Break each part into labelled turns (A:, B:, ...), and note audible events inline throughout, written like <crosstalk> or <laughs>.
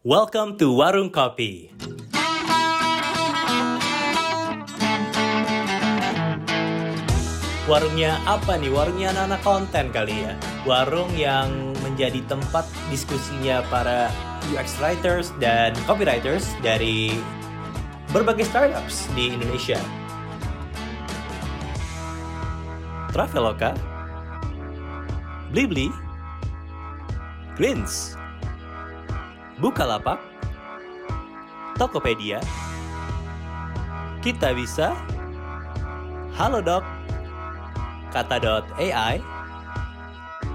A: Welcome to Warung Kopi. Warungnya apa nih? Warungnya anak-anak konten kali ya. Warung yang menjadi tempat diskusinya para UX writers dan copywriters dari berbagai startups di Indonesia. Traveloka, Blibli, Greens, Bukalapak, Tokopedia, Kita Bisa, Halodoc, Kata.ai,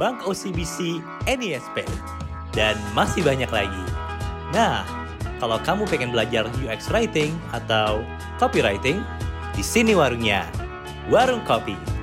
A: Bank OCBC NISP, dan masih banyak lagi. Nah, kalau kamu pengen belajar UX writing atau copywriting, di sini warungnya. Warung Kopi.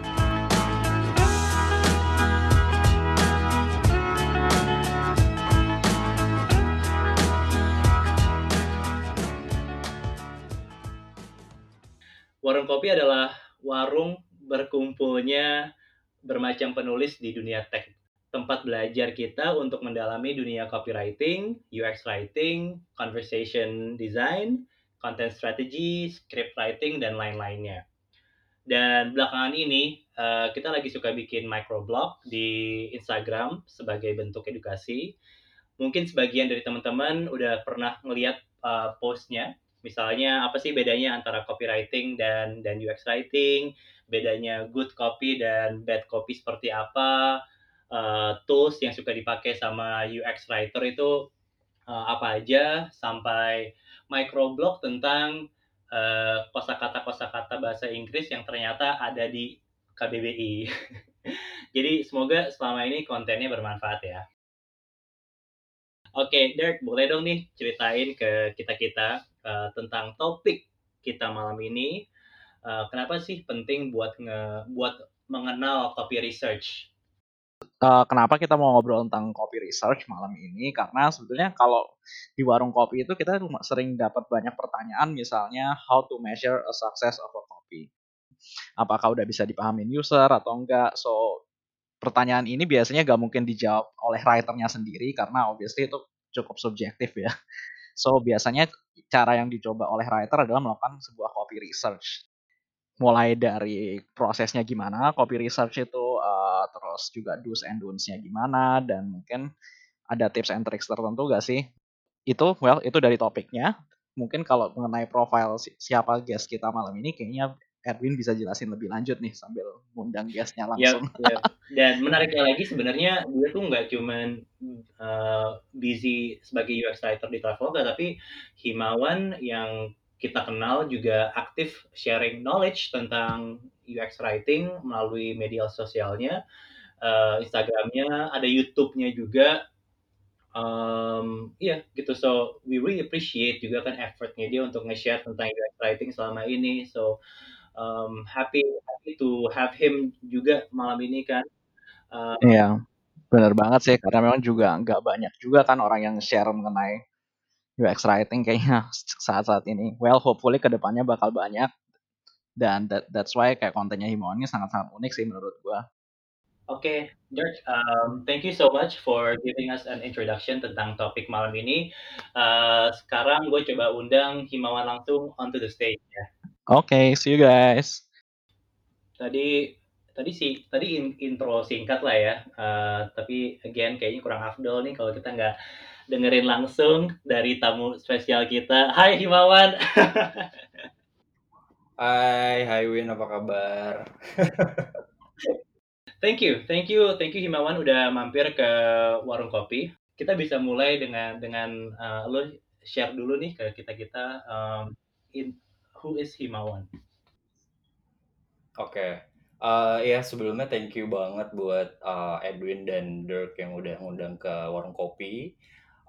A: Kopi adalah warung berkumpulnya bermacam penulis di dunia tech. Tempat belajar kita untuk mendalami dunia copywriting, UX writing, conversation design, content strategy, script writing, dan lain-lainnya. Dan belakangan ini, uh, kita lagi suka bikin microblog di Instagram sebagai bentuk edukasi. Mungkin sebagian dari teman-teman udah pernah ngeliat uh, postnya. Misalnya, apa sih bedanya antara copywriting dan, dan UX writing? bedanya good copy dan bad copy seperti apa, uh, tools yang suka dipakai sama UX writer itu uh, apa aja, sampai microblog tentang uh, kosakata kosakata bahasa Inggris yang ternyata ada di KBBI. <laughs> Jadi semoga selama ini kontennya bermanfaat ya. Oke, okay, Dirk, boleh dong nih ceritain ke kita-kita uh, tentang topik kita malam ini uh, kenapa sih penting buat nge buat mengenal copy research?
B: Uh, kenapa kita mau ngobrol tentang copy research malam ini? Karena sebetulnya kalau di warung kopi itu kita sering dapat banyak pertanyaan, misalnya how to measure a success of a copy. Apakah udah bisa dipahamin user atau enggak? So pertanyaan ini biasanya gak mungkin dijawab oleh writernya sendiri karena obviously itu cukup subjektif ya. So biasanya cara yang dicoba oleh writer adalah melakukan sebuah copy research. Mulai dari prosesnya gimana copy research itu uh, terus juga do's and don'ts-nya gimana dan mungkin ada tips and tricks tertentu gak sih? Itu well itu dari topiknya. Mungkin kalau mengenai profile siapa guest kita malam ini kayaknya Erwin bisa jelasin lebih lanjut nih sambil ngundang guestnya langsung.
A: Yep, yep. Dan menariknya lagi sebenarnya dia tuh nggak cuman uh, busy sebagai UX writer di Traveloka, tapi Himawan yang kita kenal juga aktif sharing knowledge tentang UX writing melalui media sosialnya, uh, Instagramnya, ada YouTube-nya juga. Um, iya yeah, gitu. So we really appreciate juga kan effortnya dia untuk nge-share tentang UX writing selama ini. So um, happy happy to have him juga malam ini kan.
B: Uh, iya, benar banget sih karena memang juga nggak banyak juga kan orang yang share mengenai UX writing kayaknya <laughs> saat-saat ini. Well, hopefully ke depannya bakal banyak. Dan that, that's why kayak kontennya Himawan ini sangat-sangat unik sih menurut gua.
A: Oke, okay, George, um, thank you so much for giving us an introduction tentang topik malam ini. Uh, sekarang gue coba undang Himawan langsung onto the stage ya.
B: Oke, okay, see you guys.
A: Tadi tadi sih tadi in, intro singkat lah ya, uh, tapi again kayaknya kurang afdol nih kalau kita nggak dengerin langsung dari tamu spesial kita. Hai Himawan. <laughs>
C: Hai, hai Win, apa kabar? <laughs>
A: thank you, thank you, thank you Himawan udah mampir ke warung kopi. Kita bisa mulai dengan dengan uh, lo share dulu nih ke kita kita um, in who is Himawan.
C: Oke, okay. uh, ya sebelumnya thank you banget buat uh, Edwin dan Dirk yang udah ngundang ke warung kopi.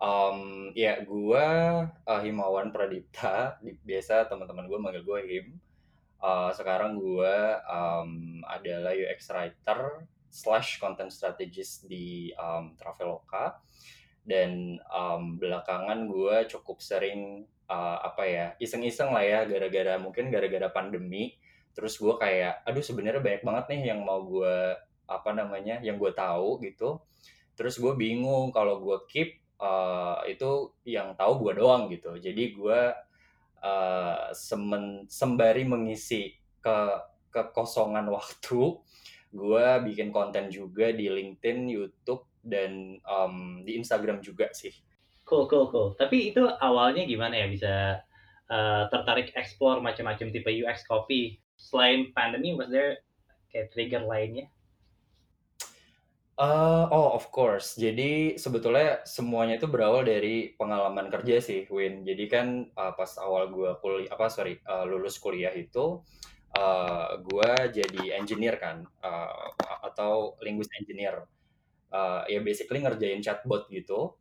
C: Um, ya gue uh, Himawan Pradipta, biasa teman-teman gue manggil gue Him. Uh, sekarang gue um, adalah UX writer slash content strategist di um, Traveloka dan um, belakangan gue cukup sering uh, apa ya iseng-iseng lah ya gara-gara mungkin gara-gara pandemi terus gue kayak aduh sebenarnya banyak banget nih yang mau gue apa namanya yang gue tahu gitu terus gue bingung kalau gue keep uh, itu yang tahu gue doang gitu. Jadi gue uh, semen, sembari mengisi ke kekosongan <laughs> waktu, gue bikin konten juga di LinkedIn, YouTube, dan um, di Instagram juga sih.
A: Cool, cool, cool. Tapi itu awalnya gimana ya bisa uh, tertarik explore macam-macam tipe UX copy? Selain pandemi, was there kayak trigger lainnya?
C: Uh, oh, of course. Jadi sebetulnya semuanya itu berawal dari pengalaman kerja sih, Win. Jadi kan uh, pas awal gue kuliah, apa sorry, uh, lulus kuliah itu, uh, gue jadi engineer kan, uh, atau linguist engineer. Uh, ya basically ngerjain chatbot gitu.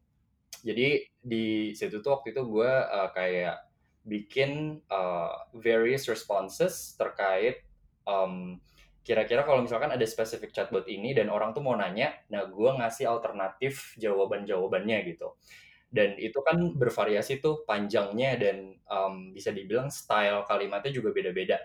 C: Jadi di situ tuh waktu itu gue uh, kayak bikin uh, various responses terkait um, kira-kira kalau misalkan ada spesifik chatbot ini dan orang tuh mau nanya, nah gue ngasih alternatif jawaban-jawabannya gitu. Dan itu kan bervariasi tuh panjangnya dan um, bisa dibilang style kalimatnya juga beda-beda.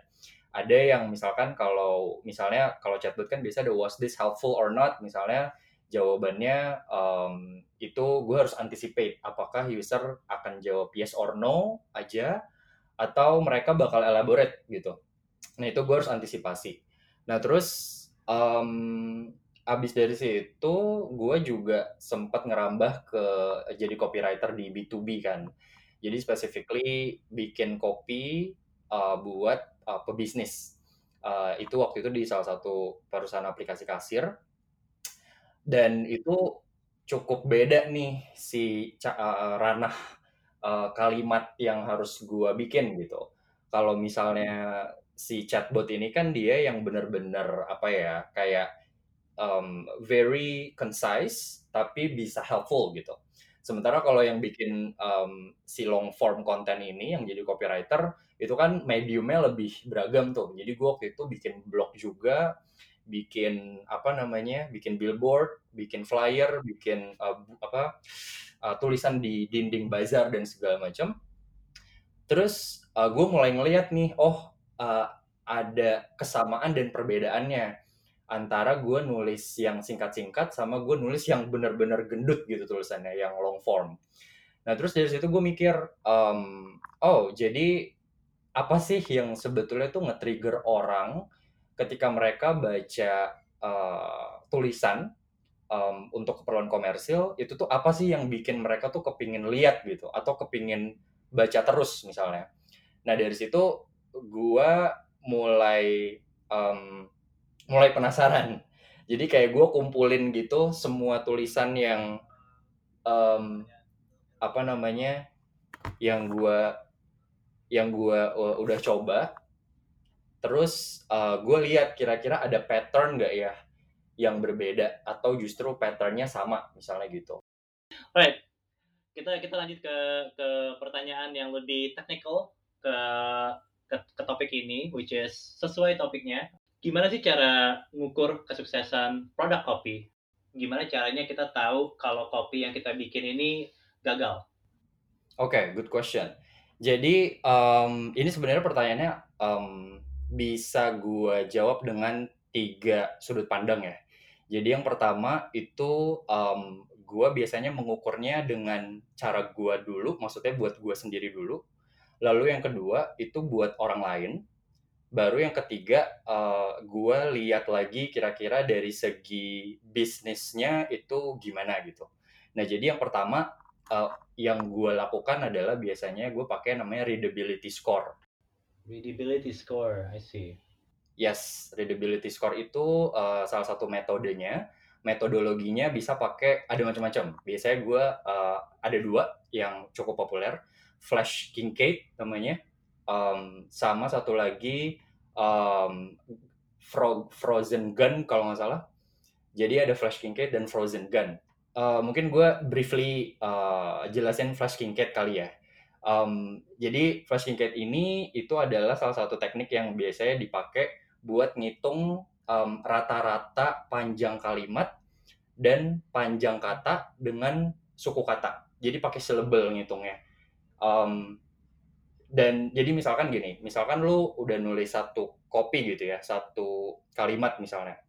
C: Ada yang misalkan kalau misalnya kalau chatbot kan biasa ada was this helpful or not, misalnya jawabannya um, itu gue harus anticipate apakah user akan jawab yes or no aja atau mereka bakal elaborate gitu. Nah itu gue harus antisipasi. Nah terus um, abis dari situ gue juga sempat ngerambah ke jadi copywriter di B2B kan. Jadi specifically bikin copy uh, buat uh, pebisnis. Uh, itu waktu itu di salah satu perusahaan aplikasi kasir. Dan itu cukup beda nih si uh, ranah uh, kalimat yang harus gue bikin gitu. Kalau misalnya si chatbot ini kan dia yang benar-benar apa ya kayak um, very concise tapi bisa helpful gitu. Sementara kalau yang bikin um, si long form konten ini yang jadi copywriter itu kan mediumnya lebih beragam tuh. Jadi gue waktu itu bikin blog juga, bikin apa namanya, bikin billboard, bikin flyer, bikin uh, apa uh, tulisan di dinding bazar dan segala macam. Terus uh, gue mulai ngeliat nih, oh uh, ada kesamaan dan perbedaannya antara gue nulis yang singkat-singkat sama gue nulis yang bener-bener gendut gitu tulisannya yang long form. Nah terus dari situ gue mikir, um, oh jadi apa sih yang sebetulnya tuh nge-trigger orang ketika mereka baca uh, tulisan um, untuk keperluan komersil itu tuh apa sih yang bikin mereka tuh kepingin lihat gitu atau kepingin baca terus misalnya. Nah dari situ gue mulai um, mulai penasaran. <laughs> Jadi kayak gue kumpulin gitu semua tulisan yang um, apa namanya yang gue yang uh, udah coba. Terus uh, gue lihat kira-kira ada pattern nggak ya yang berbeda atau justru patternnya sama misalnya gitu.
A: Right, kita kita lanjut ke ke pertanyaan yang lebih technical ke ke, ke topik ini, which is sesuai topiknya. Gimana sih cara ngukur kesuksesan produk kopi? Gimana caranya kita tahu kalau kopi yang kita bikin ini gagal?
C: Oke, okay, good question. Jadi um, ini sebenarnya pertanyaannya um, bisa gue jawab dengan tiga sudut pandang ya. Jadi yang pertama itu um, gue biasanya mengukurnya dengan cara gue dulu, maksudnya buat gue sendiri dulu. Lalu yang kedua itu buat orang lain. Baru yang ketiga uh, gue lihat lagi kira-kira dari segi bisnisnya itu gimana gitu. Nah jadi yang pertama uh, yang gue lakukan adalah biasanya gue pakai namanya readability score.
A: Readability score, I see.
C: Yes, readability score itu uh, salah satu metodenya. Metodologinya bisa pakai ada macam-macam. Biasanya gue uh, ada dua yang cukup populer Flash Kincaid namanya um, sama satu lagi um, Fro Frozen Gun kalau nggak salah jadi ada Flash Kincaid dan Frozen Gun uh, mungkin gue briefly uh, jelasin Flash Kincaid kali ya um, jadi Flash Kincaid ini itu adalah salah satu teknik yang biasanya dipakai buat ngitung rata-rata um, panjang kalimat dan panjang kata dengan suku kata. Jadi pakai syllable ngitungnya. Um, dan jadi misalkan gini misalkan lu udah nulis satu kopi gitu ya satu kalimat misalnya.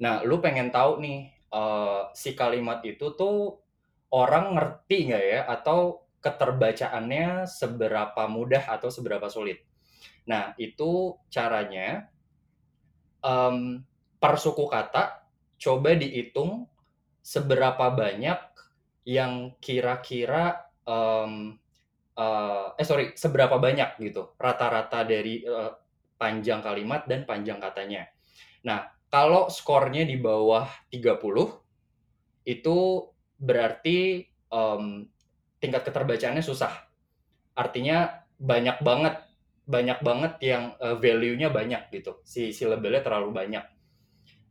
C: Nah lu pengen tahu nih uh, si kalimat itu tuh orang ngerti nggak ya? Atau keterbacaannya seberapa mudah atau seberapa sulit. Nah, itu caranya um, per suku kata coba dihitung seberapa banyak yang kira-kira um, uh, eh sorry seberapa banyak gitu rata-rata dari uh, panjang kalimat dan panjang katanya. Nah, kalau skornya di bawah 30 itu berarti um, tingkat keterbacaannya susah. Artinya banyak banget banyak banget yang uh, value-nya banyak gitu. Si syllable-nya terlalu banyak.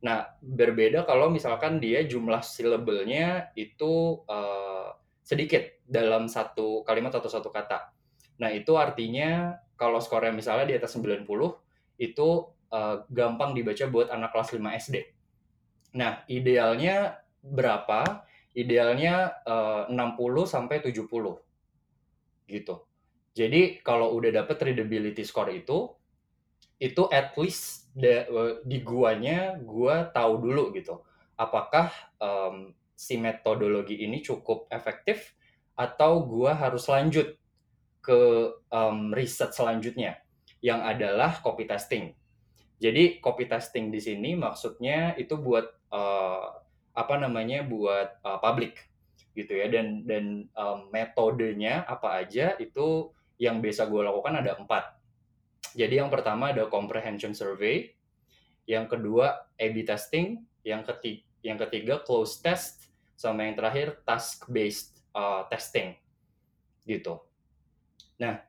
C: Nah, berbeda kalau misalkan dia jumlah syllable-nya itu uh, sedikit dalam satu kalimat atau satu kata. Nah, itu artinya kalau skornya misalnya di atas 90, itu uh, gampang dibaca buat anak kelas 5 SD. Nah, idealnya berapa? Idealnya uh, 60 sampai 70. Gitu. Jadi kalau udah dapet readability score itu, itu at least de, di guanya gua tahu dulu gitu. Apakah um, si metodologi ini cukup efektif atau gua harus lanjut ke um, riset selanjutnya yang adalah copy testing. Jadi copy testing di sini maksudnya itu buat uh, apa namanya buat uh, public gitu ya dan dan um, metodenya apa aja itu yang biasa gue lakukan ada empat. Jadi yang pertama ada comprehension survey, yang kedua A/B testing, yang ketiga yang ketiga close test, sama yang terakhir task based uh, testing gitu. Nah,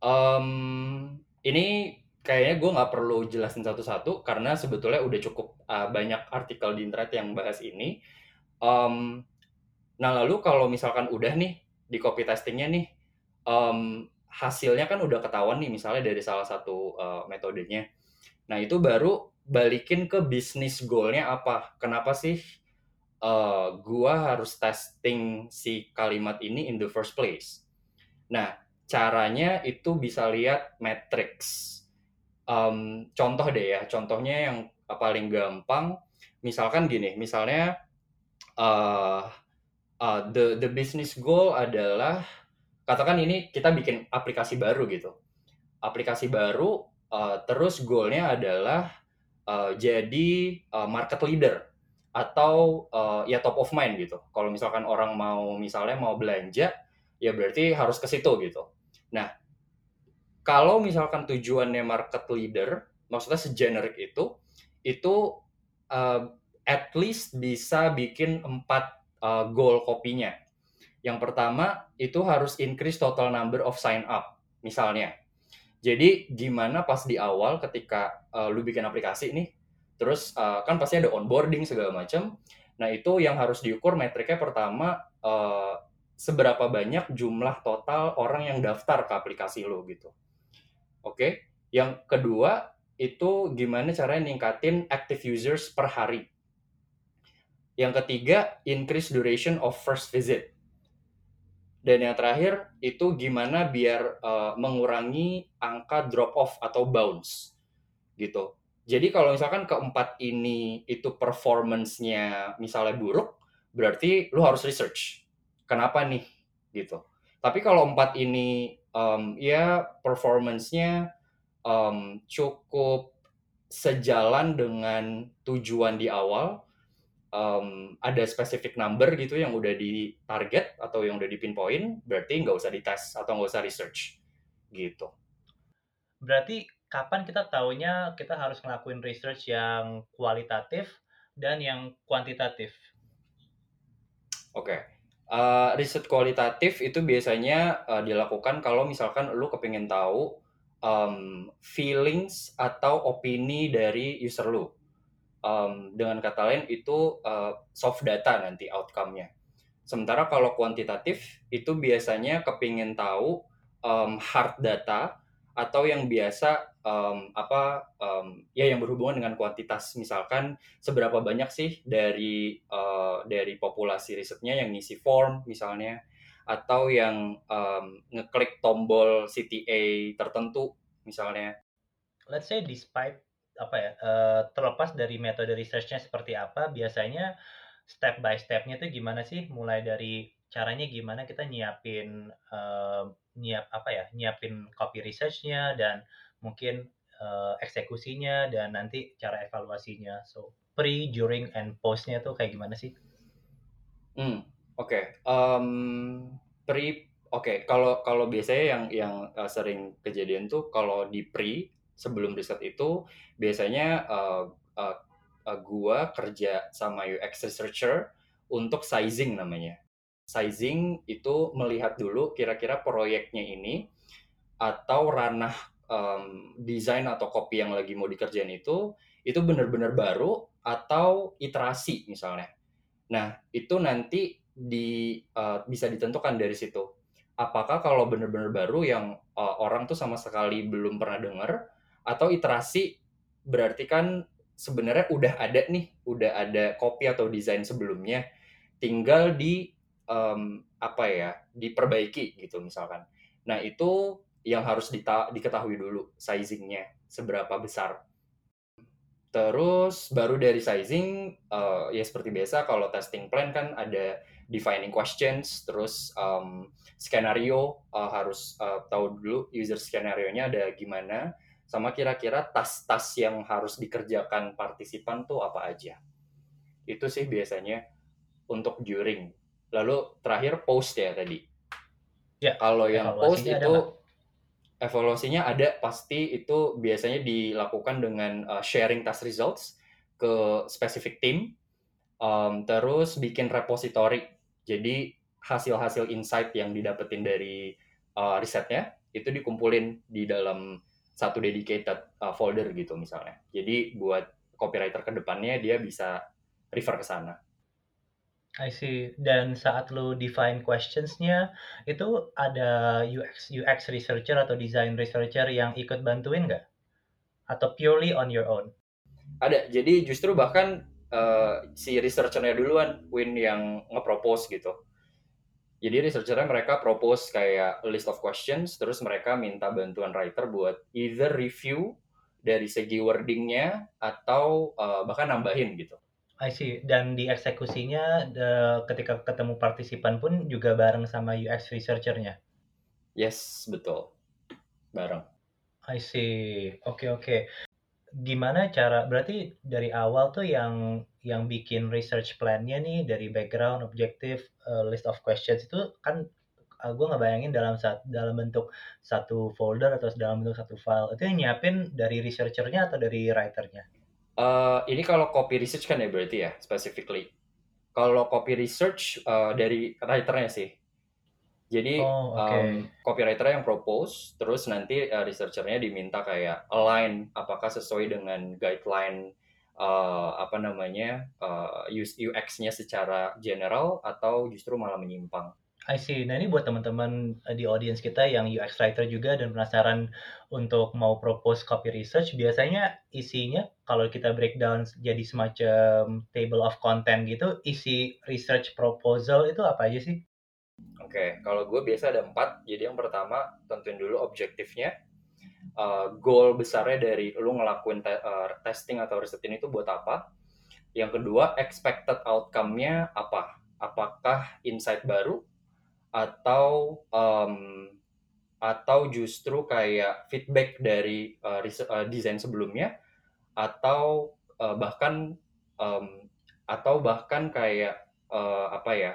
C: um, ini kayaknya gue nggak perlu jelasin satu-satu karena sebetulnya udah cukup uh, banyak artikel di internet yang bahas ini. Um, nah lalu kalau misalkan udah nih di copy testingnya nih, um, hasilnya kan udah ketahuan nih misalnya dari salah satu uh, metodenya. Nah itu baru balikin ke bisnis goalnya apa? Kenapa sih uh, gua harus testing si kalimat ini in the first place? Nah caranya itu bisa lihat matrix. Um, contoh deh ya, contohnya yang paling gampang, misalkan gini, misalnya uh, uh, the the business goal adalah katakan ini kita bikin aplikasi baru gitu. Aplikasi baru uh, terus goalnya adalah uh, jadi uh, market leader atau uh, ya top of mind gitu. Kalau misalkan orang mau misalnya mau belanja ya berarti harus ke situ gitu. Nah, kalau misalkan tujuannya market leader, maksudnya segenerik itu, itu uh, at least bisa bikin empat uh, goal kopinya yang pertama itu harus increase total number of sign up, misalnya. Jadi gimana pas di awal ketika uh, lu bikin aplikasi nih, terus uh, kan pasti ada onboarding segala macam. Nah itu yang harus diukur metriknya pertama uh, seberapa banyak jumlah total orang yang daftar ke aplikasi lo gitu. Oke, okay? yang kedua itu gimana caranya ningkatin active users per hari. Yang ketiga, increase duration of first visit. Dan yang terakhir itu gimana biar uh, mengurangi angka drop off atau bounce gitu. Jadi kalau misalkan keempat ini itu performance-nya misalnya buruk, berarti lu harus research. Kenapa nih gitu. Tapi kalau empat ini um, ya performance-nya um, cukup sejalan dengan tujuan di awal, um, ada specific number gitu yang udah di target atau yang udah di pinpoint, berarti nggak usah dites atau nggak usah research gitu.
A: Berarti kapan kita taunya kita harus ngelakuin research yang kualitatif dan yang kuantitatif?
C: Oke, okay. Uh, riset kualitatif itu biasanya uh, dilakukan kalau misalkan lu kepingin tahu um, feelings atau opini dari user lu um, dengan kata lain itu uh, soft data nanti outcome-nya. Sementara kalau kuantitatif itu biasanya kepingin tahu um, hard data atau yang biasa um, apa um, ya yang berhubungan dengan kuantitas misalkan seberapa banyak sih dari uh, dari populasi risetnya yang ngisi form misalnya atau yang um, ngeklik tombol CTA tertentu misalnya.
A: Let's say despite apa ya uh, terlepas dari metode researchnya seperti apa biasanya step by step-nya tuh gimana sih? Mulai dari caranya gimana kita nyiapin, eee, nyiap apa ya, nyiapin copy research-nya dan mungkin, eee, eksekusinya dan nanti cara evaluasinya. So, pre, during, and post-nya tuh kayak gimana sih?
C: Hmm, oke. Um, pre oke, kalau kalau biasanya yang yang, uh, sering kejadian tuh kalau di pre, sebelum riset itu biasanya, uh, uh, uh, gua kerja sama UX researcher untuk sizing namanya. Sizing itu melihat dulu kira-kira proyeknya ini atau ranah, um, desain atau copy yang lagi mau dikerjain itu, itu benar-benar baru atau iterasi misalnya. Nah, itu nanti di uh, bisa ditentukan dari situ. Apakah kalau benar-benar baru yang uh, orang tuh sama sekali belum pernah dengar atau iterasi berarti kan sebenarnya udah ada nih, udah ada copy atau desain sebelumnya, tinggal di um, apa ya, diperbaiki gitu misalkan. Nah, itu yang harus dita diketahui dulu sizingnya seberapa besar. Terus baru dari sizing, uh, ya seperti biasa kalau testing plan kan ada defining questions, terus um, skenario uh, harus uh, tahu dulu user skenario-nya ada gimana, sama kira-kira tas-tas yang harus dikerjakan partisipan tuh apa aja. Itu sih biasanya untuk during. Lalu terakhir post ya tadi.
A: Ya,
C: kalau yang post itu evaluasinya ada pasti itu biasanya dilakukan dengan uh, sharing task results ke specific team um, terus bikin repository. Jadi hasil-hasil insight yang didapetin dari uh, risetnya itu dikumpulin di dalam satu dedicated uh, folder gitu misalnya. Jadi buat copywriter ke depannya dia bisa refer ke sana
A: I see. Dan saat lu define questions-nya, itu ada UX UX researcher atau design researcher yang ikut bantuin nggak? Atau purely on your own?
C: Ada. Jadi justru bahkan uh, si researchernya duluan Win yang nge-propose gitu. Jadi researchernya mereka propose kayak list of questions, terus mereka minta bantuan writer buat either review dari segi wordingnya atau uh, bahkan nambahin gitu.
A: I see. Dan di eksekusinya the, ketika ketemu partisipan pun juga bareng sama UX researcher-nya?
C: Yes, betul. Bareng.
A: I see. Oke, okay, oke. Okay. Gimana cara berarti dari awal tuh yang yang bikin research plan-nya nih dari background, objektif, uh, list of questions itu kan uh, gue ngebayangin dalam saat dalam bentuk satu folder atau dalam bentuk satu file. Itu yang nyiapin dari researcher-nya atau dari writer-nya?
C: Uh, ini kalau copy research kan ya berarti ya, specifically. Kalau copy research uh, dari writernya sih. Jadi oh, okay. um, copywriter yang propose, terus nanti uh, researchernya diminta kayak align apakah sesuai dengan guideline uh, apa namanya uh, UX-nya secara general atau justru malah menyimpang.
A: I see. Nah ini buat teman-teman eh, di audience kita yang UX writer juga dan penasaran untuk mau propose copy research, biasanya isinya kalau kita breakdown jadi semacam table of content gitu, isi research proposal itu apa aja sih?
C: Oke, okay. kalau gue biasa ada empat. Jadi yang pertama tentuin dulu objektifnya, uh, goal besarnya dari lu ngelakuin te uh, testing atau riset ini tuh buat apa. Yang kedua, expected outcome-nya apa? Apakah insight baru atau um, atau justru kayak feedback dari uh, desain sebelumnya. Atau uh, bahkan um, atau bahkan kayak uh, apa ya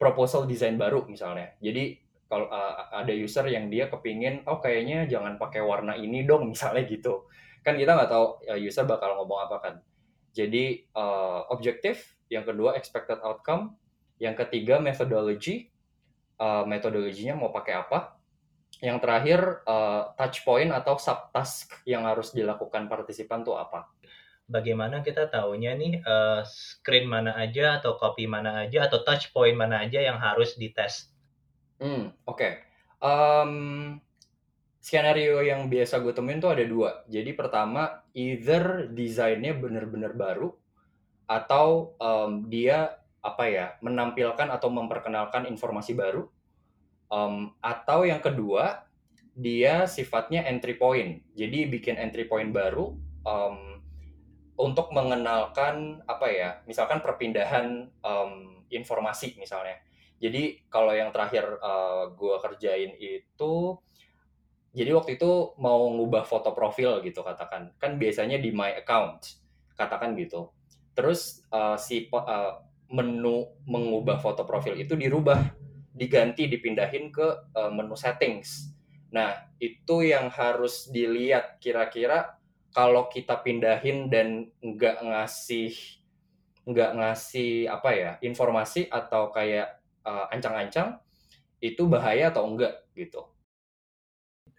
C: proposal desain baru misalnya. Jadi kalau uh, ada user yang dia kepingin oh kayaknya jangan pakai warna ini dong <laughs> misalnya gitu. Kan kita nggak tahu uh, user bakal ngomong apa kan. Jadi uh, objektif yang kedua expected outcome. Yang ketiga methodology uh, metodologinya mau pakai apa. Yang terakhir uh, touch point atau subtask yang harus dilakukan partisipan tuh apa.
A: Bagaimana kita tahunya nih uh, screen mana aja atau copy mana aja atau touch point mana aja yang harus dites?
C: Hmm, oke. Okay. Um, skenario yang biasa gue temuin tuh ada dua. Jadi pertama, either desainnya bener-bener baru atau um, dia apa ya menampilkan atau memperkenalkan informasi baru um, atau yang kedua dia sifatnya entry point jadi bikin entry point baru um, untuk mengenalkan apa ya, misalkan perpindahan um, informasi misalnya. Jadi kalau yang terakhir uh, gue kerjain itu, jadi waktu itu mau ngubah foto profil gitu katakan, kan biasanya di my account katakan gitu. Terus uh, si uh, menu mengubah foto profil itu dirubah, diganti, dipindahin ke uh, menu settings. Nah itu yang harus dilihat kira-kira kalau kita pindahin dan nggak ngasih nggak ngasih apa ya informasi atau kayak uh, ancang-ancang itu bahaya atau enggak gitu.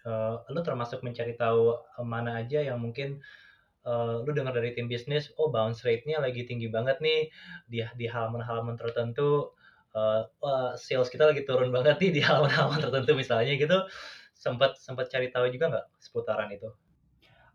A: Uh, lu termasuk mencari tahu mana aja yang mungkin uh, lu dengar dari tim bisnis, oh bounce rate-nya lagi tinggi banget nih di di halaman-halaman tertentu, uh, uh, sales kita lagi turun <laughs> banget nih di halaman-halaman tertentu misalnya gitu. Sempat sempat cari tahu juga nggak seputaran itu?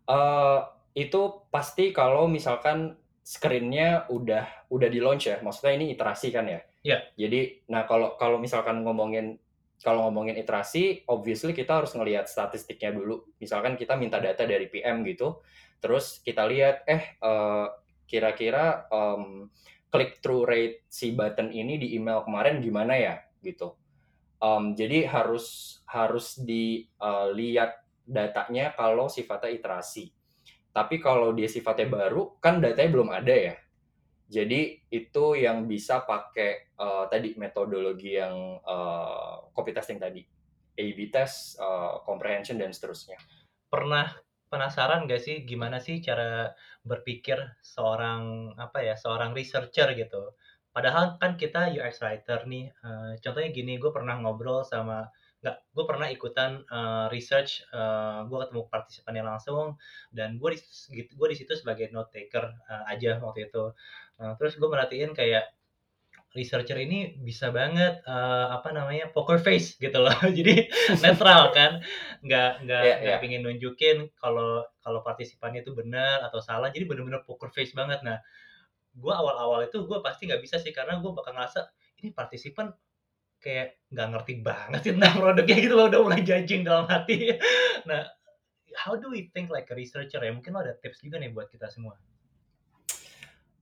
C: Uh, itu pasti kalau misalkan screen-nya udah udah di-launch ya, maksudnya ini iterasi kan ya?
A: Iya.
C: Jadi, nah kalau kalau misalkan ngomongin kalau ngomongin iterasi, obviously kita harus ngelihat statistiknya dulu. Misalkan kita minta data dari PM gitu, terus kita lihat, eh uh, kira-kira um, click through rate si button ini di email kemarin gimana ya gitu. Um, jadi harus harus dilihat uh, datanya kalau sifatnya iterasi. Tapi kalau dia sifatnya baru, kan datanya belum ada ya. Jadi itu yang bisa pakai uh, tadi metodologi yang uh, copy testing tadi, A/B test, uh, comprehension dan seterusnya.
A: Pernah penasaran gak sih gimana sih cara berpikir seorang apa ya seorang researcher gitu? Padahal kan kita UX writer nih. Uh, contohnya gini, gue pernah ngobrol sama nggak gue pernah ikutan uh, research uh, gue ketemu partisipannya langsung dan gue di gue di situ sebagai note taker uh, aja waktu itu uh, terus gue merhatiin kayak researcher ini bisa banget uh, apa namanya poker face gitu loh. <laughs> Jadi <laughs> netral kan? Nggak nggak yeah, nggak yeah. pingin nunjukin kalau kalau partisipannya itu benar atau salah. Jadi benar-benar poker face banget. Nah gue awal-awal itu gue pasti nggak bisa sih karena gue bakal ngerasa ini partisipan kayak nggak ngerti banget sih tentang produknya gitu loh. Udah mulai judging dalam hati. <laughs> Nah how do we think like a researcher ya? Mungkin lo ada tips juga nih buat kita semua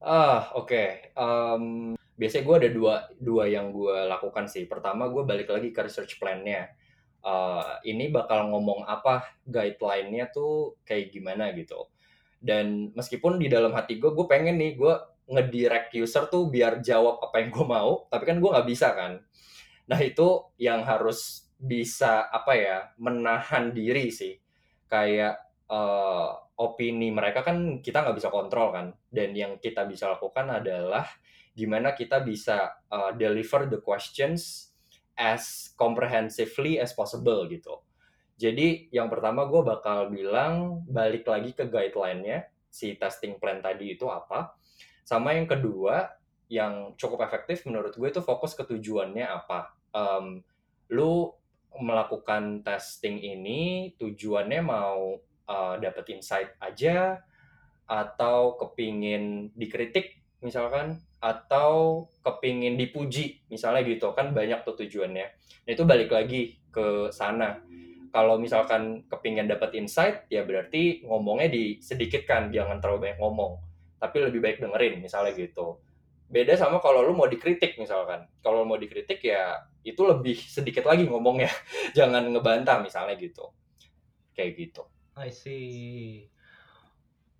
C: ah oke um, biasanya gue ada dua dua yang gue lakukan sih. Pertama gue balik lagi ke research plan-nya. Uh, ini bakal ngomong apa guideline-nya tuh kayak gimana gitu. Dan meskipun di dalam hati gue gue pengen nih gue ngedirect user tuh biar jawab apa yang gue mau tapi kan gue nggak bisa kan. Nah itu yang harus bisa apa ya menahan diri sih. Kayak uh, opini mereka kan kita nggak bisa kontrol kan dan yang kita bisa lakukan adalah gimana kita bisa uh, deliver the questions as comprehensively as possible gitu. Jadi yang pertama gue bakal bilang balik lagi ke guideline-nya si testing plan tadi itu apa. Sama yang kedua yang cukup efektif menurut gue itu fokus ke tujuannya apa um, lu melakukan testing ini tujuannya mau uh, dapet insight aja atau kepingin dikritik misalkan. Atau kepingin dipuji misalnya gitu. Kan banyak tuh tujuannya. Nah, itu balik lagi ke sana. Kalau misalkan kepingin dapat insight ya berarti ngomongnya disedikitkan. Jangan terlalu banyak ngomong. Tapi lebih baik dengerin misalnya gitu. Beda sama kalau lu mau dikritik misalkan. Kalau mau dikritik ya itu lebih sedikit lagi ngomongnya. <laughs> Jangan ngebantah misalnya gitu. Kayak gitu.
A: I see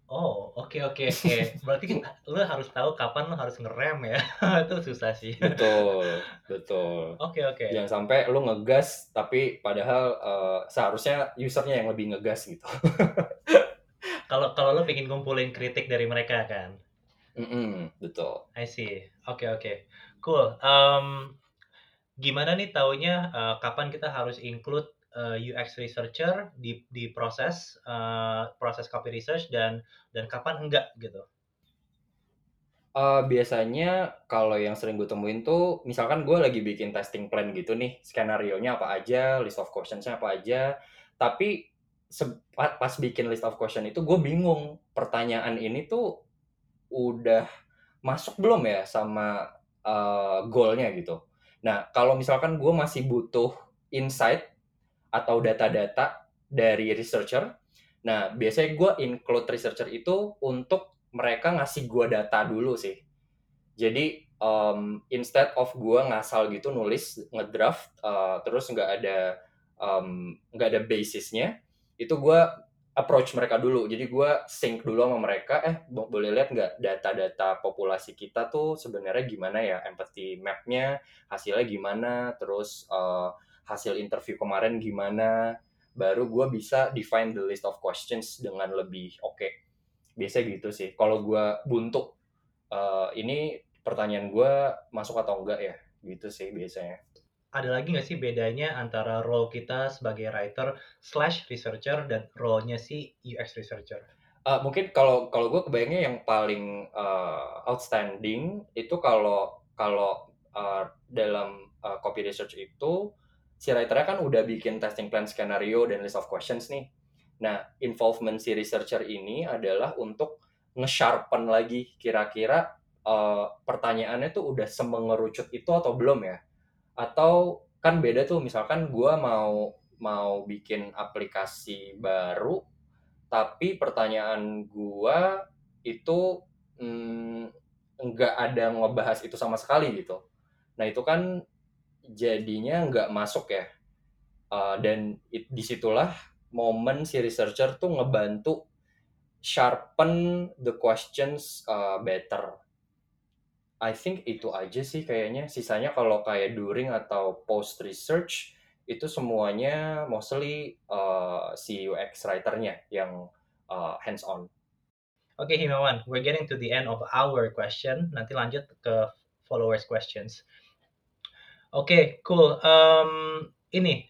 A: Oh, oke okay, oke okay, oke. Okay. Berarti kan <laughs> lu harus tahu kapan lu harus ngerem ya. <laughs> itu susah sih.
C: Betul, betul.
A: Oke okay, oke. Okay.
C: Jangan sampai lu ngegas tapi padahal uh, seharusnya usernya yang lebih ngegas gitu. <laughs>
A: Kalau kalau lu pengen kumpulin kritik dari mereka kan.
C: Mm-mm, betul.
A: I see. Oke okay, oke. Okay. Cool. Um, gimana nih taunya uh, kapan kita harus include uh, UX researcher di di proses uh, proses copy research dan dan kapan enggak gitu?
C: Uh, biasanya kalau yang sering gue temuin tuh, misalkan gue lagi bikin testing plan gitu nih, skenario nya apa aja, list of questions-nya apa aja, tapi pas bikin list of question itu gue bingung pertanyaan ini tuh udah masuk belum ya sama uh, goalnya gitu. Nah, kalau misalkan gue masih butuh insight atau data-data dari researcher, nah biasanya gue include researcher itu untuk mereka ngasih gue data dulu sih. Jadi um, instead of gue ngasal gitu nulis ngedraft uh, terus nggak ada nggak um, ada basisnya, itu gue approach mereka dulu. Jadi gue sync dulu sama mereka. Eh boleh lihat nggak data-data populasi kita tuh sebenarnya gimana ya empathy mapnya hasilnya gimana, terus uh, hasil interview kemarin gimana. Baru gue bisa define the list of questions dengan lebih oke. Okay. Biasa gitu sih. Kalau gue buntu uh, ini pertanyaan gue masuk atau enggak ya gitu sih biasanya
A: ada lagi nggak sih bedanya antara role kita sebagai writer slash researcher dan role-nya si UX researcher?
C: Uh, mungkin kalau kalau gue kebayangnya yang paling uh, outstanding itu kalau kalau uh, dalam uh, copy research itu si writernya kan udah bikin testing plan skenario dan list of questions nih. Nah, involvement si researcher ini adalah untuk nge-sharpen lagi kira-kira uh, pertanyaannya tuh udah semengerucut itu atau belum ya? Atau kan beda tuh misalkan gue mau mau bikin aplikasi baru tapi pertanyaan gue itu mm, nggak mm, ada ngebahas itu sama sekali gitu. Nah itu kan jadinya nggak masuk ya. Uh, dan it, di situlah momen si researcher tuh ngebantu sharpen the questions uh, better I think itu aja sih kayaknya. Sisanya kalau kayak during atau post research itu semuanya mostly uh, si UX writer-nya yang uh, hands on.
A: Oke okay, Himawan, we're getting to the end of our question. Nanti lanjut ke followers questions. Oke, cool. Um, ini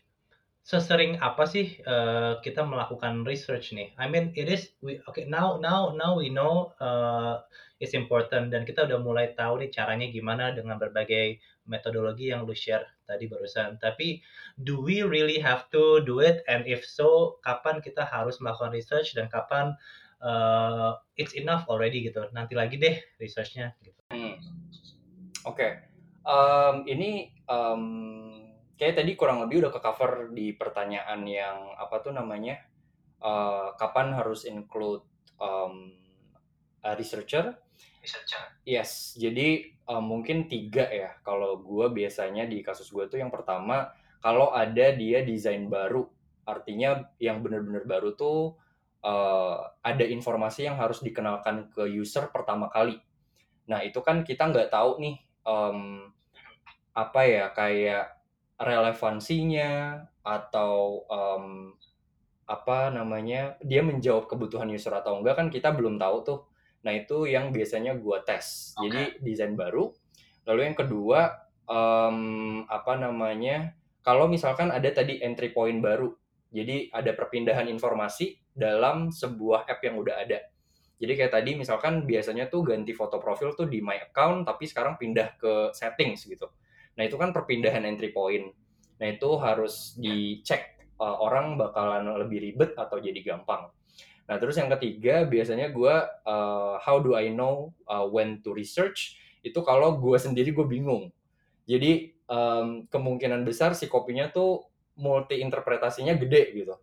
A: sesering apa sih uh, kita melakukan research nih? I mean, it is we okay now now now we know uh, is important dan kita udah mulai tahu nih caranya gimana dengan berbagai metodologi yang lu share tadi barusan. Tapi do we really have to do it and if so kapan kita harus melakukan research dan kapan uh, it's enough already gitu. Nanti lagi deh researchnya gitu. Hmm.
C: Oke. Um, ini um, kayak tadi kurang lebih udah ke cover di pertanyaan yang apa tuh namanya uh, kapan harus include um, a researcher
A: researcher.
C: Yes, jadi uh, mungkin tiga ya. Kalau gue biasanya di kasus gue tuh yang pertama, kalau ada dia desain baru, artinya yang benar-benar baru tuh uh, ada informasi yang harus dikenalkan ke user pertama kali. Nah itu kan kita nggak tahu nih um, apa ya kayak relevansinya atau um, apa namanya dia menjawab kebutuhan user atau enggak kan kita belum tahu tuh Nah itu yang biasanya gue tes. Okay. Jadi desain baru. Lalu yang kedua um, apa namanya? Kalau misalkan ada tadi entry point baru, jadi ada perpindahan informasi dalam sebuah app yang udah ada. Jadi kayak tadi misalkan biasanya tuh ganti foto profil tuh di my account, tapi sekarang pindah ke settings gitu. Nah itu kan perpindahan entry point. Nah itu harus dicek uh, orang bakalan lebih ribet atau jadi gampang. Nah, terus yang ketiga biasanya gue uh, how do I know uh, when to research? Itu kalau gue sendiri gue bingung. Jadi um, kemungkinan besar si kopinya tuh multi interpretasinya gede gitu.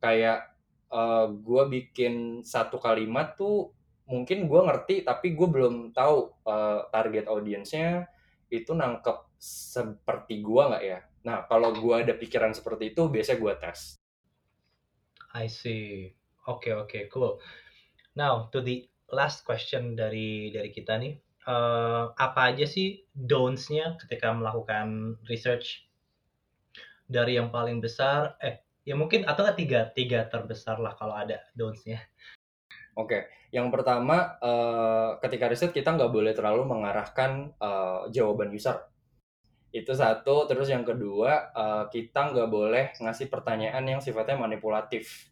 C: Kayak uh, gue bikin satu kalimat tuh mungkin gue ngerti tapi gue belum tahu uh, target audiensnya itu nangkep seperti gue nggak ya. Nah kalau gue ada pikiran seperti itu biasanya gue tes.
A: I see. Oke oke, cool. Now to the last question dari dari kita nih, uh, apa aja sih don'ts-nya ketika melakukan research? Dari yang paling besar, eh ya mungkin atau tiga tiga terbesar lah kalau ada don'ts-nya.
C: Oke, yang pertama uh, ketika riset kita nggak boleh terlalu mengarahkan uh, jawaban user. Itu satu. Terus yang kedua uh, kita nggak boleh ngasih pertanyaan yang sifatnya manipulatif.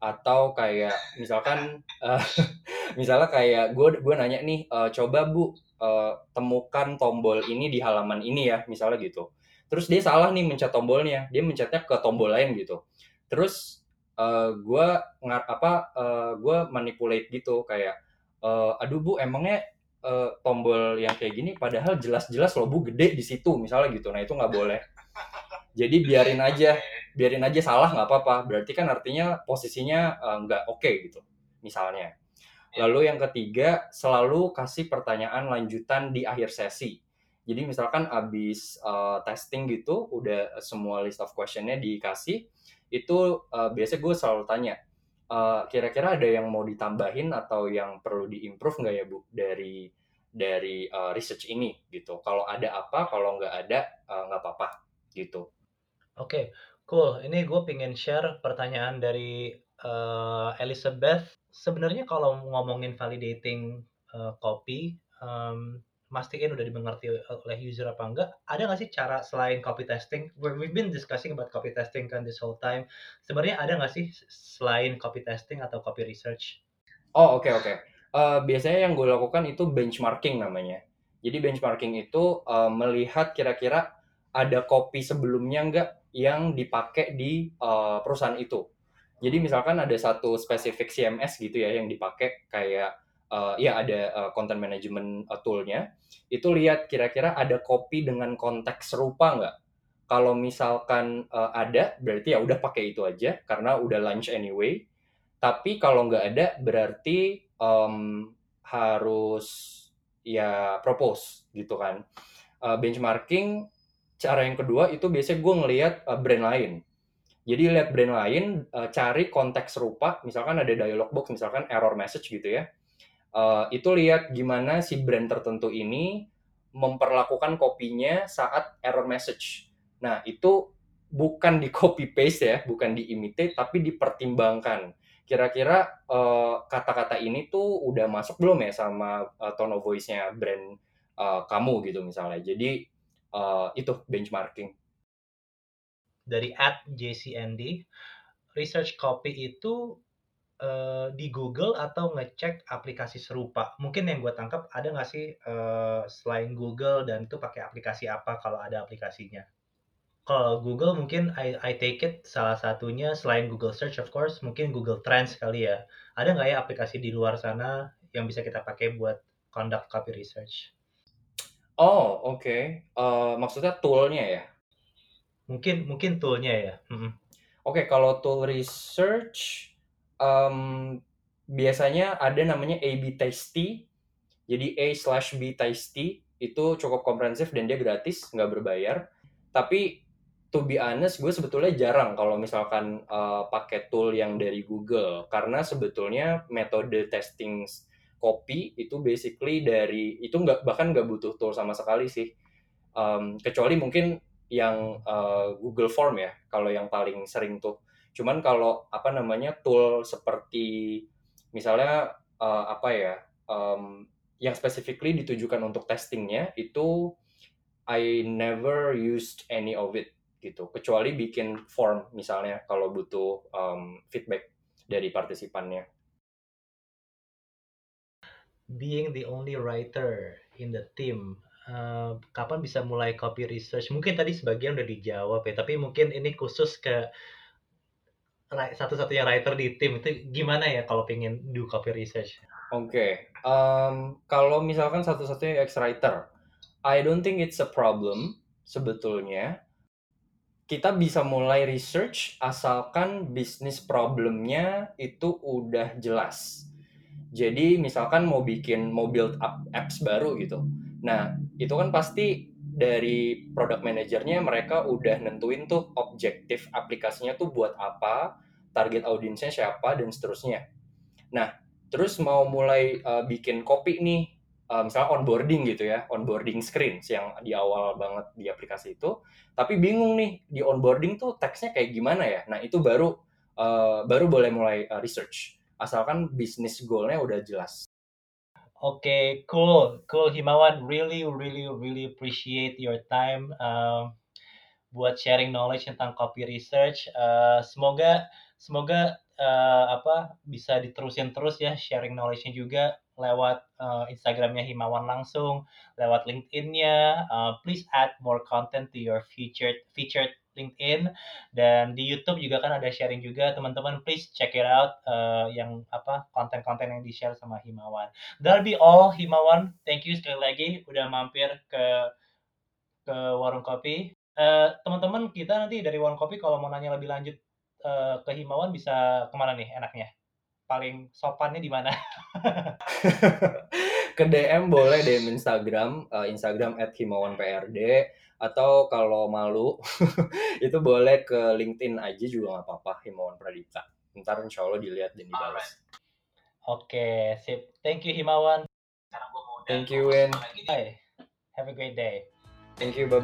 C: Atau kayak misalkan uh, <laughs> misalnya kayak gue gue nanya nih uh, coba bu uh, temukan tombol ini di halaman ini ya misalnya gitu. Terus dia salah nih mencet tombolnya. Dia mencetnya ke tombol lain gitu. Terus uh, gue ngar apa uh, gue manipulate gitu. Kayak uh, aduh bu emangnya uh, tombol yang kayak gini padahal jelas-jelas lo bu gede di situ misalnya gitu. Nah itu nggak boleh. Jadi biarin aja. Biarin aja salah nggak apa-apa. Berarti kan artinya posisinya uh, nggak oke okay, gitu misalnya. Lalu yang ketiga, selalu kasih pertanyaan lanjutan di akhir sesi. Jadi misalkan abis uh, testing gitu, udah semua list of questionnya dikasih, itu uh, biasanya gue selalu tanya, uh, kira-kira ada yang mau ditambahin atau yang perlu diimprove nggak ya bu dari dari uh, research ini gitu. Kalau ada apa, kalau nggak ada nggak uh, apa-apa gitu.
A: Oke, okay, cool. Ini gue pengen share pertanyaan dari uh, Elizabeth sebenarnya kalau ngomongin validating uh, copy, um, mastiin udah dimengerti oleh user apa enggak. Ada nggak sih cara selain copy testing? We've been discussing about copy testing kan this whole time. Sebenarnya ada nggak sih selain copy testing atau copy research?
C: Oh oke okay, oke. Okay. Uh, biasanya yang gue lakukan itu benchmarking namanya. Jadi benchmarking itu uh, melihat kira-kira ada copy sebelumnya nggak yang dipakai di uh, perusahaan itu. Jadi misalkan ada satu spesifik CMS gitu ya yang dipakai kayak uh, ya ada uh, content management uh, toolnya. Itu lihat kira-kira ada copy dengan konteks serupa nggak? Kalau misalkan uh, ada, berarti ya udah pakai itu aja karena udah launch anyway. Tapi kalau nggak ada, berarti um, harus ya propose gitu kan. Uh, benchmarking cara yang kedua itu biasanya gue ngelihat uh, brand lain jadi lihat brand lain, uh, cari konteks serupa, misalkan ada dialog box, misalkan error message gitu ya. Uh, itu lihat gimana si brand tertentu ini memperlakukan kopinya saat error message. Nah, itu bukan di copy paste ya, bukan di imitate, tapi dipertimbangkan. Kira-kira uh, kata-kata ini tuh udah masuk belum ya sama uh, tone of voice-nya brand uh, kamu gitu misalnya. Jadi uh, itu benchmarking
A: dari at JCND, research copy itu uh, di Google atau ngecek aplikasi serupa. Mungkin yang gue tangkap ada nggak sih uh, selain Google dan itu pakai aplikasi apa kalau ada aplikasinya? Kalau Google mungkin I, I take it salah satunya selain Google Search of course mungkin Google Trends kali ya. Ada nggak ya aplikasi di luar sana yang bisa kita pakai buat conduct copy research?
C: Oh oke, okay. uh, maksudnya toolnya ya?
A: Mungkin mungkin toolnya ya.
C: Mm-hmm. Oke, okay, kalau tool research um, biasanya ada namanya A/B Tasty. Jadi A slash B Tasty itu cukup komprehensif dan dia gratis, nggak berbayar. Tapi to be honest, gue sebetulnya jarang kalau misalkan uh, pakai tool yang dari Google karena sebetulnya metode testing copy itu basically dari itu nggak bahkan nggak butuh tool sama sekali sih. Um, kecuali mungkin yang uh, Google Form ya kalau yang paling sering tuh cuman kalau apa namanya tool seperti misalnya uh, apa ya um, yang specifically ditujukan untuk testingnya itu I never used any of it gitu kecuali bikin form misalnya kalau butuh um, feedback dari partisipannya
A: being the only writer in the team uh, kapan bisa mulai copy research? Mungkin tadi sebagian udah dijawab ya, tapi mungkin ini khusus ke satu-satunya writer di tim itu gimana ya kalau pengen do copy research?
C: Oke, okay. um, kalau misalkan satu-satunya ex writer, I don't think it's a problem sebetulnya. Kita bisa mulai research asalkan bisnis problemnya itu udah jelas. Jadi misalkan mau bikin mau build up apps baru gitu. Nah, itu kan pasti dari product manajernya mereka udah nentuin tuh objektif aplikasinya tuh buat apa, target audiensnya siapa dan seterusnya. Nah, terus mau mulai uh, bikin copy nih, uh, misalnya onboarding gitu ya, onboarding screen yang di awal banget di aplikasi itu, tapi bingung nih di onboarding tuh teksnya kayak gimana ya. Nah, itu baru uh, baru boleh mulai uh, research asalkan bisnis goalnya udah jelas.
A: Oke, okay, cool, cool Himawan. Really, really, really appreciate your time uh, buat sharing knowledge tentang copy research. Uh, semoga, semoga uh, apa bisa diterusin terus ya sharing knowledge-nya juga lewat uh, Instagramnya Himawan langsung, lewat LinkedIn-nya. Uh, please add more content to your featured featured LinkedIn dan di YouTube juga kan ada sharing juga teman-teman please check it out uh, yang apa konten-konten yang di share sama Himawan. That'll be all Himawan. Thank you sekali lagi udah mampir ke ke warung kopi. Uh, teman-teman kita nanti dari warung kopi kalau mau nanya lebih lanjut uh, ke Himawan bisa ke mana nih enaknya? paling sopannya di mana? <laughs>
C: ke DM boleh DM Instagram, uh, Instagram @himawanprd atau kalau malu <laughs> itu boleh ke LinkedIn aja juga nggak apa-apa Himawan Pradipta. Ntar insya Allah dilihat dan dibalas.
A: Oke, sip. Thank you Himawan.
C: Thank you Win.
A: Bye. Have a great day.
C: Thank you, bye